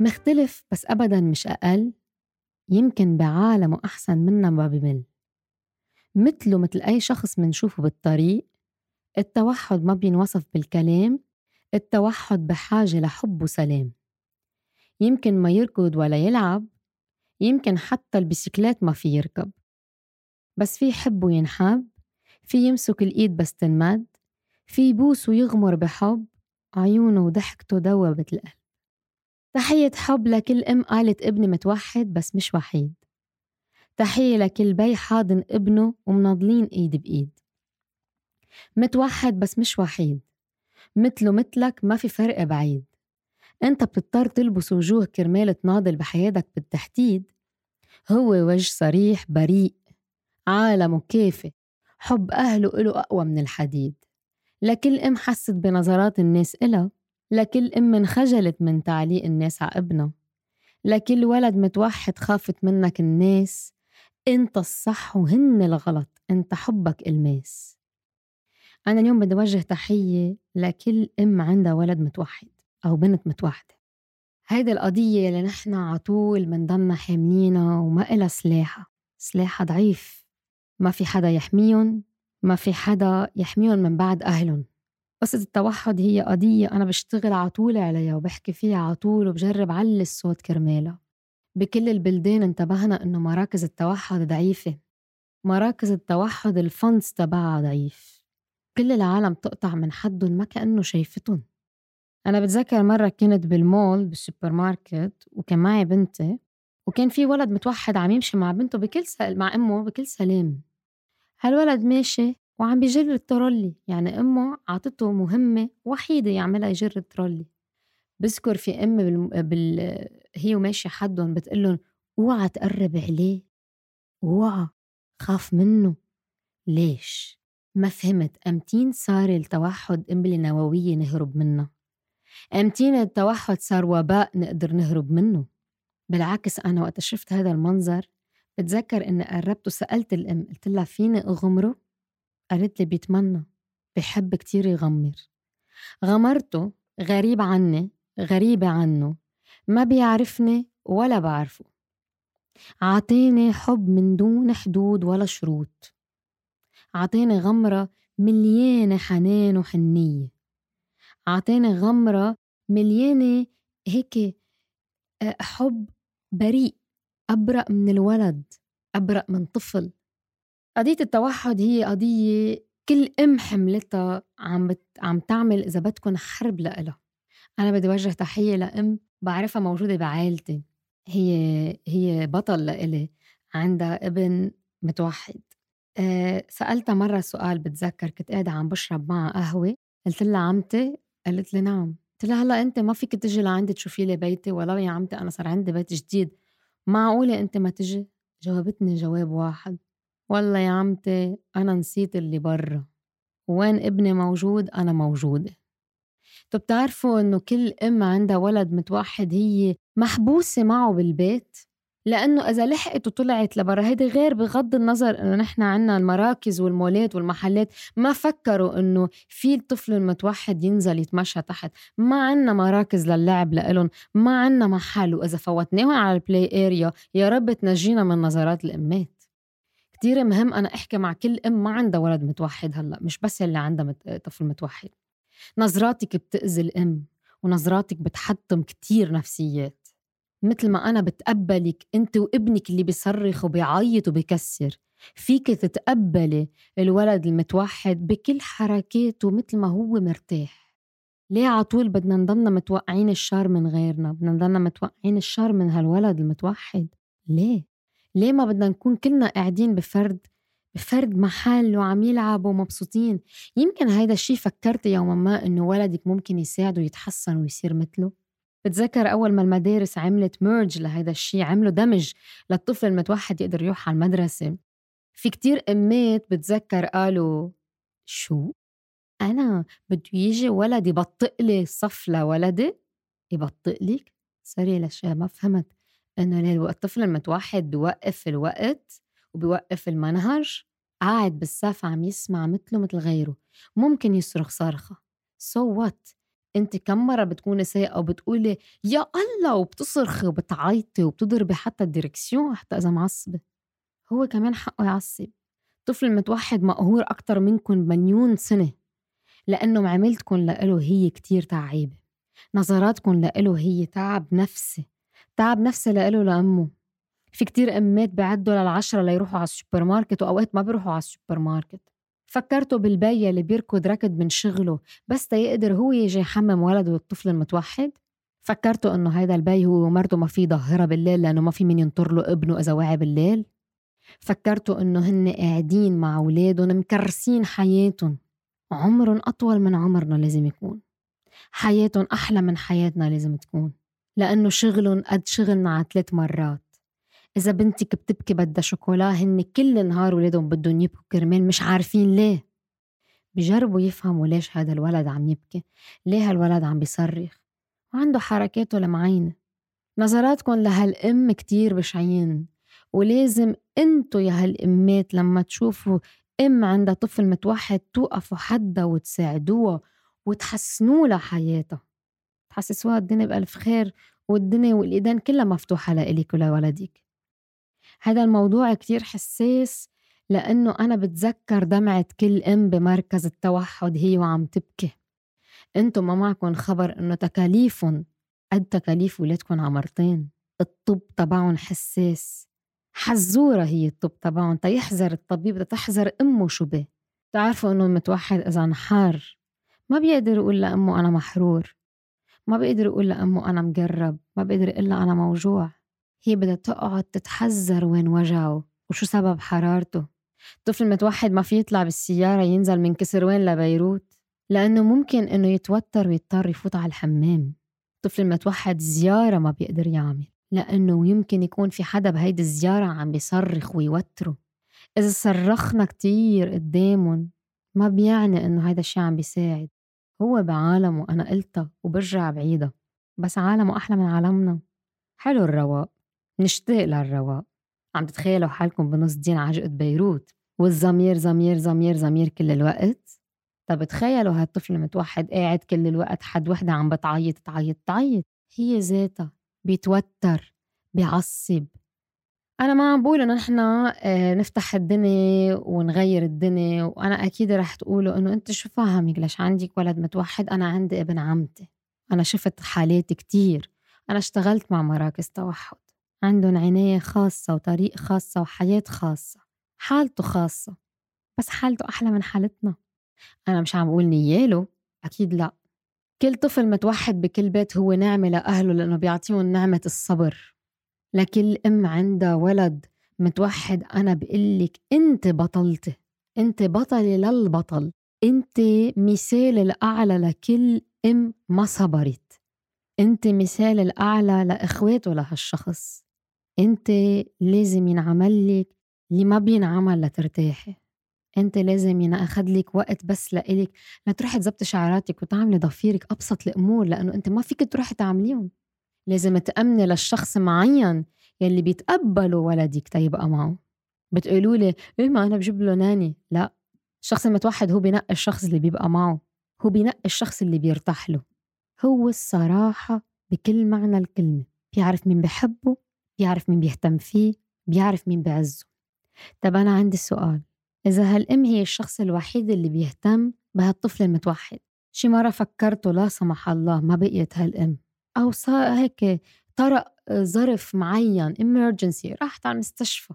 مختلف بس أبدا مش أقل. يمكن بعالمه أحسن منا ما بمل مثله مثل أي شخص منشوفه بالطريق التوحد ما بينوصف بالكلام التوحد بحاجة لحب وسلام. يمكن ما يركض ولا يلعب يمكن حتى البسكلات ما في يركب. بس في حب وينحب في يمسك الإيد بس تنمد في يبوس ويغمر بحب عيونه وضحكته دوبت القلب تحية حب لكل أم قالت ابني متوحد بس مش وحيد. تحية لكل بي حاضن ابنه ومناضلين إيد بإيد. متوحد بس مش وحيد. مثله مثلك ما في فرق بعيد. أنت بتضطر تلبس وجوه كرمال تناضل بحياتك بالتحديد. هو وجه صريح بريء. عالمه كافي حب أهله إله أقوى من الحديد. لكل أم حست بنظرات الناس إلها. لكل أم انخجلت من تعليق الناس على ابنها. لكل ولد متوحد خافت منك الناس. أنت الصح وهن الغلط أنت حبك الماس. أنا اليوم بدي أوجه تحية لكل أم عندها ولد متوحد أو بنت متوحدة. هيدي القضية اللي نحن عطول منضلنا حاملينها وما إلها سلاحة سلاحها ضعيف. ما في حدا يحميهم ما في حدا يحميهم من بعد أهلهم. قصة التوحد هي قضية أنا بشتغل عطول عليها وبحكي فيها عطول وبجرب علي الصوت كرمالها بكل البلدان انتبهنا إنه مراكز التوحد ضعيفة. مراكز التوحد الفندس تبعها ضعيف. كل العالم تقطع من حدهم ما كأنه شايفتهم. أنا بتذكر مرة كنت بالمول بالسوبر ماركت وكان معي بنتي وكان في ولد متوحد عم يمشي مع بنته بكل سل... مع أمه بكل سلام. هالولد ماشي وعم بيجر الترولي. يعني أمه عطته مهمة وحيدة يعملها يجر الترولي. بذكر في أم بال... بال... هي وماشية حدهم بتقلن أوعى تقرب عليه أوعى خاف منه. ليش؟ ما فهمت. أمتين صار التوحد قنبلة نووية نهرب منها أمتين التوحد صار وباء نقدر نهرب منه؟ بالعكس أنا وقت شفت هذا المنظر بتذكر إني قربت وسألت الأم قلت لها فيني أغمره؟ قالت لي بيتمنى بحب كتير يغمر. غمرته غريب عني غريبة عنه ما بيعرفني ولا بعرفه. عطيني حب من دون حدود ولا شروط. عطيني غمرة مليانة حنان وحنية. عطيني غمرة مليانة هيك آه، حب بريء أبرأ من الولد أبرأ من طفل. قضية التوحد هي قضية كل أم حملتها عم بت... عم تعمل إذا بدكم حرب لإلها. أنا بدي وجه تحية لأم بعرفها موجودة بعائلتي. هي هي بطل لإلي عندها ابن متوحد. أه سألتها مرة سؤال بتذكر كنت قاعدة عم بشرب معها قهوة. قلت لها عمتي؟ قالت لي نعم. قلت لها هلأ أنت ما فيك تجي لعندي تشوفي لي بيتي؟ ولو يا عمتي أنا صار عندي بيت جديد. معقولة أنت ما تجي؟ جاوبتني جواب واحد. والله يا عمتي أنا نسيت اللي برا وين ابني موجود أنا موجودة. طب بتعرفوا إنه كل أم عندها ولد متوحد هي محبوسة معه بالبيت؟ لأنه إذا لحقت وطلعت لبرا هيدي غير بغض النظر إنه نحن عنا المراكز والمولات والمحلات ما فكروا إنه في الطفل المتوحد ينزل يتمشى تحت. ما عنا مراكز للعب لإلهم ما عنا محل وإذا فوتناهم على ال play area يا رب تنجينا من نظرات الأمات. كتير مهم أنا أحكي مع كل أم ما عندها ولد متوحد هلأ مش بس اللي عندها طفل متوحد. نظراتك بتأذي الأم ونظراتك بتحطم كتير نفسيات. مثل ما أنا بتقبلك أنت وابنك اللي بيصرخ وبيعيط وبيكسر فيك تتقبلي الولد المتوحد بكل حركاته مثل ما هو مرتاح. ليه عطول بدنا نضلنا متوقعين الشر من غيرنا؟ بدنا نضلنا متوقعين الشر من هالولد المتوحد؟ ليه؟ ليه ما بدنا نكون كلنا قاعدين بفرد بفرد محل وعم يلعبوا ومبسوطين؟ يمكن هيدا الشي فكرتي يوما ما إنه ولدك ممكن يساعده يتحسن ويصير مثله. بتذكر أول ما المدارس عملت merge لهيدا الشيء عملوا دمج للطفل المتوحد يقدر يروح على المدرسة. في كتير أمات بتذكر قالوا شو؟ أنا بده يجي ولد يبطئ لي صف لولدي؟ يبطئ لك؟ sorry ما فهمت. إنه الطفل المتوحد بيوقف الوقت وبيوقف المنهج قاعد بالصف عم يسمع مثله مثل غيره. ممكن يصرخ صرخة. so what أنت كم مرة بتكوني سايقة وبتقولي يا الله وبتصرخي وبتعيطي وبتضربي حتى ال direction حتى إذا معصبة؟ هو كمان حقه يعصب. طفل متوحد مقهور أكتر منكم مليون سنة. لأنه معاملتكم لإله هي كتير تعيبة نظراتكم لإله هي تعب نفسي. تعب نفسي لإله لأمه في كتير أمات بيعدوا للعشرة ليروحوا على السوبر ماركت وأوقات ما بيروحوا على السوبر ماركت فكرته بالبي اللي بيركض ركض من شغله بس تيقدر هو يجي يحمم ولده الطفل المتوحد؟ فكرته إنه هيدا البي هو ومرته ما في ضهرة بالليل لأنه ما في مين ينطر له ابنه إذا وعي بالليل؟ فكرتوا إنه هن قاعدين مع أولادهم مكرسين حياتهم. عمرهم أطول من عمرنا لازم يكون. حياتهم أحلى من حياتنا لازم تكون. لأنه شغلهم قد شغلنا على ثلاث مرات. إذا بنتك بتبكي بدها شوكولا هن كل نهار ولادهم بدهم يبكوا كرمال مش عارفين ليه. بجربوا يفهموا ليش هذا الولد عم يبكي ليه هالولد عم بيصرخ. وعنده حركاته المعينة نظراتكم لهالأم كتير بشعين. ولازم أنتو يا هالأمات لما تشوفوا أم عندها طفل متوحد توقفوا حدها وتساعدوها وتحسنوا لها حياتها تحسسوها الدنيا بألف خير والدنيا والإيدين كلها مفتوحة لإلك ولولدك هذا الموضوع كتير حساس لأنه أنا بتذكر دمعة كل أم بمركز التوحد هي وعم تبكي. أنتم ما معكم خبر إنه تكاليفهم قد تكاليف ولادكم عمرتين. الطب تبعهم حساس. حزورة هي الطب تبعهم تيحذر الطبيب تحذر أمه شو به تعرفوا إنه المتوحد إذا انحار. ما بيقدر يقول لأمه أنا محرور. ما بيقدر يقول لأمه أنا مجرب. ما بيقدر يقول أنا موجوع. هي بدها تقعد تتحذر وين وجعه وشو سبب حرارته. طفل متوحد ما في يطلع بالسيارة ينزل من كسروان لبيروت لأنه ممكن إنه يتوتر ويضطر يفوت على الحمام. طفل المتوحد زيارة ما بيقدر يعمل لأنه يمكن يكون في حدا بهيدي الزيارة عم بيصرخ ويوتره. إذا صرخنا كتير قدامهم ما بيعني إنه هيدا الشي عم بيساعد. هو بعالمه أنا قلتها وبرجع بعيدها بس عالمه أحلى من عالمنا. حلو الرواق. نشتاق للرواق. عم تتخيلوا حالكم بنص دين عجقة بيروت؟ والزمير زمير زمير زمير كل الوقت؟ طب تخيلوا هالطفل المتوحد قاعد كل الوقت حد وحدة عم بتعيط تعيط تعيط. هي ذاتها بيتوتر بيعصب. أنا ما بقول إنه نحن آه، نفتح الدنيا ونغير الدنيا وأنا أكيد رح تقولوا إنه أنت شو فاهمك؟ ليش عندك ولد متوحد؟ أنا عندي ابن عمتي. أنا شفت حالات كتير. أنا اشتغلت مع مراكز توحد. عندهم عناية خاصة وطريق خاصة وحياة خاصة. حالته خاصة. بس حالته أحلى من حالتنا. أنا مش عم بقول نياله. أكيد لأ. كل طفل متوحد بكل بيت هو نعمة لأهله لأنه بيعطيهم نعمة الصبر. لكل أم عندها ولد متوحد أنا بقلك أنت بطلتي أنت بطلة للبطل أنت مثال الأعلى لكل أم ما صبرت أنت مثال الأعلى لإخواته لهالشخص أنت لازم ينعمل لك اللي ما بينعمل لترتاحي أنت لازم ينأخذ لك وقت بس لإلك لتروحي تزبطي شعراتك وتعملي ضفيرك أبسط الأمور لأنه أنت ما فيك تروحي تعمليهم. لازم تأمني للشخص معين يلي بيتقبلوا ولدك. تيبقى معه بتقولوا لي إيه ما أنا بجيب له ناني؟ لا الشخص المتوحد هو بينقي الشخص اللي بيبقى معه هو بينقي الشخص اللي بيرتاح له. هو الصراحة بكل معنى الكلمة بيعرف مين بحبه بيعرف مين بيهتم فيه بيعرف مين بعزه. طب أنا عندي سؤال إذا هالأم هي الشخص الوحيد اللي بيهتم بهالطفل المتوحد شي مرة فكرته لا سمح الله ما بقيت هالأم؟ أو صار هيك طرق ظرف معين emergency راحت على المستشفى.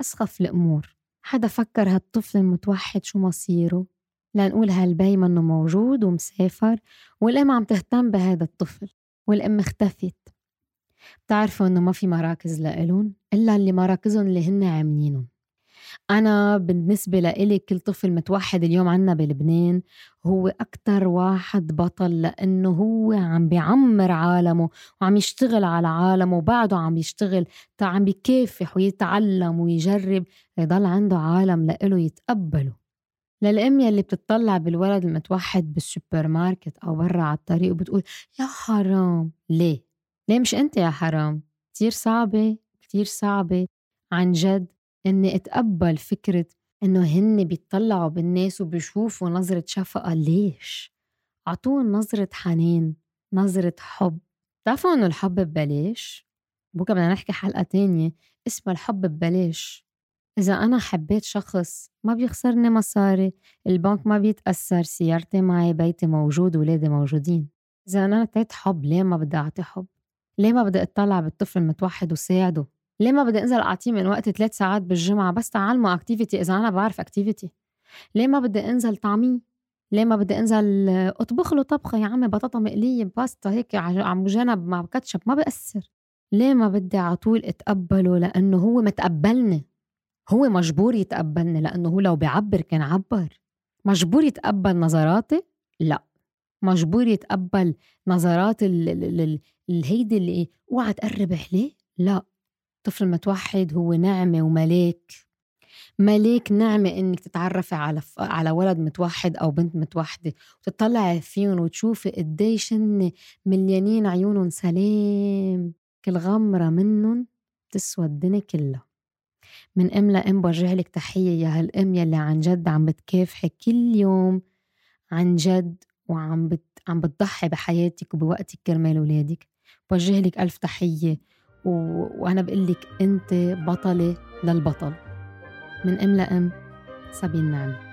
أسخف الأمور. حدا فكر هالطفل المتوحد شو مصيره؟ لنقول هالبي منه موجود ومسافر؟ والأم عم تهتم بهذا الطفل والأم اختفت. بتعرفوا إنه ما في مراكز لإلهم إلا اللي مراكزهم اللي هن عاملينهم. أنا بالنسبة لإلي كل طفل متوحد اليوم عنا بلبنان هو أكتر واحد بطل لأنه هو عم بيعمر عالمه وعم يشتغل على عالمه وبعده عم يشتغل عم بيكافح ويتعلم ويجرب يضل عنده عالم لإله يتقبله. للأم يلي بتطلع بالولد المتوحد بالسوبر ماركت أو برا على الطريق وبتقول يا حرام. ليه؟ ليه مش أنت يا حرام؟ كتير صعبة كتير صعبة عن جد. إني أتقبل فكرة إنه هن بيطلعوا بالناس وبيشوفوا نظرة شفقة. ليش؟ عطوهم نظرة حنان نظرة حب. بتعرفوا إنه الحب ببلاش؟ بكرة بدنا نحكي حلقة تانية اسمها الحب ببلاش. إذا أنا حبيت شخص ما بيخسرني مصاري البنك ما بيتأثر سيارتي معي بيتي موجود ولادي موجودين. إذا أنا عطيت حب ليه ما بدي أعطي حب؟ ليه ما بدي أطلع بالطفل المتوحد وساعده؟ ليه ما بدي انزل اعطيه من وقت ثلاث ساعات بالجمعة؟ بس تعلمه activity إذا أنا بعرف activity ليه ما بدي انزل طعميه؟ ليه ما بدي انزل اطبخ له طبخة يا عمي بطاطا مقلية باستا هيك على جنب مع كاتشب ما بأثر. ليه ما بدي على طول اتقبله؟ لأنه هو متقبلني. هو مجبور يتقبلني لأنه هو لو بيعبر كان عبر. مجبور يتقبل نظراتي لا. مجبور يتقبل نظرات الهيدي اللي اوعى تقرب عليه؟ لا. الطفل المتوحد هو نعمة وملاك. ملاك نعمة إنك تتعرفي على ف... على ولد متوحد أو بنت متوحدة وتطلعي فيهم وتشوفي قديش هن مليانين عيونهم سلام. كل غمرة منهم تسوى الدنيا كلها من أم لأم برجع لك تحية يا هالأم يلي عن جد عم بتكافحي كل يوم عن جد وعم بت... عم بتضحي بحياتك وبوقتك كرمال ولادك. بوجه لك ألف تحية. و... وأنا بقول لك أنت بطلة للبطل. من أم لأم سابين نعمة.